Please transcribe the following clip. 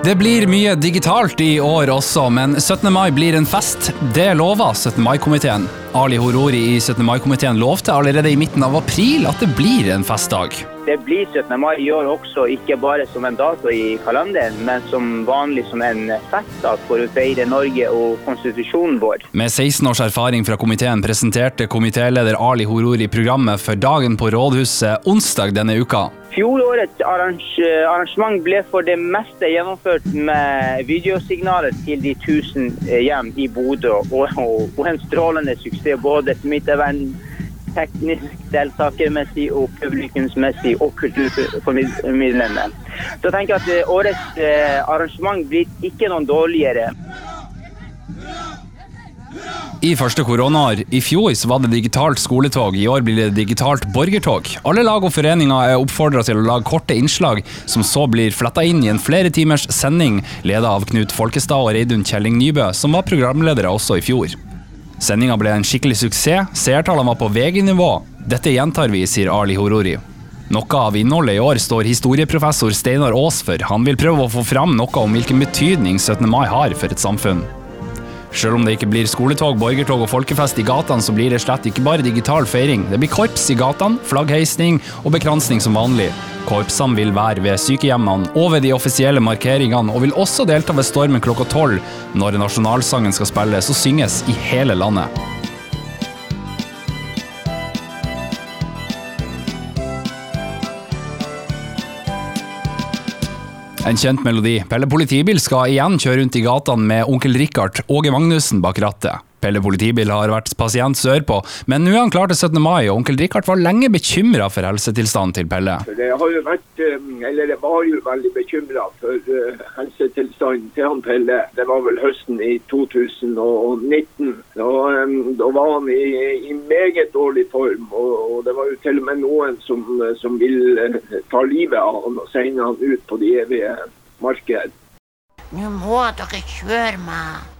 Det blir mye digitalt i år også, men 17. mai blir en fest. Det lover 17. mai-komiteen. Ali Horori i 17. mai-komiteen lovte allerede i midten av april at det blir en festdag. Det blir 17. mai i år også, ikke bare som en dato i kalenderen, men som vanlig som en festdag for å feire Norge og konstitusjonen vår. Med 16 års erfaring fra komiteen presenterte komitéleder Ali Horori programmet for Dagen på rådhuset onsdag denne uka. Fjorårets arrangement ble for det meste gjennomført med videosignaler til de 1000 hjem i Bodø, og en strålende suksess både smittevern teknisk, deltakermessig og publikumsmessig og kulturformidlende. Så jeg tenker at årets arrangement blir ikke noe dårligere. I første koronaår i fjor så var det digitalt skoletog, i år blir det digitalt borgertog. Alle lag og foreninger er oppfordra til å lage korte innslag, som så blir fletta inn i en flere timers sending, ledet av Knut Folkestad og Reidun Kjelling Nybø, som var programledere også i fjor. Sendinga ble en skikkelig suksess, seertallene var på VG-nivå. Dette gjentar vi, sier Ali Horori. Noe av innholdet i år står historieprofessor Steinar Aas for. Han vil prøve å få fram noe om hvilken betydning 17. mai har for et samfunn. Selv om det ikke blir skoletog, borgertog og folkefest i gatene, så blir det slett ikke bare digital feiring. Det blir korps i gatene, flaggheisning og bekransning som vanlig. Korpsene vil være ved sykehjemmene og ved de offisielle markeringene, og vil også delta ved stormen klokka tolv, når nasjonalsangen skal spilles og synges i hele landet. En kjent melodi. Pelle politibil skal igjen kjøre rundt i gatene med onkel Richard Åge Magnussen bak rattet. Pelle politibil har vært pasient sørpå, men nå er han klar til 17. mai, og onkel Richard var lenge bekymra for helsetilstanden til Pelle. Det har jo vært, eller jeg var jo veldig bekymra for helsetilstanden til han Pelle. Det var vel høsten i 2019. Da, da var han i, i, meget dårlig form, og, og, det var jo til og med noen som, som ville ta livet av han og sende han ut på de evige marked. Nå må dere kjøre meg.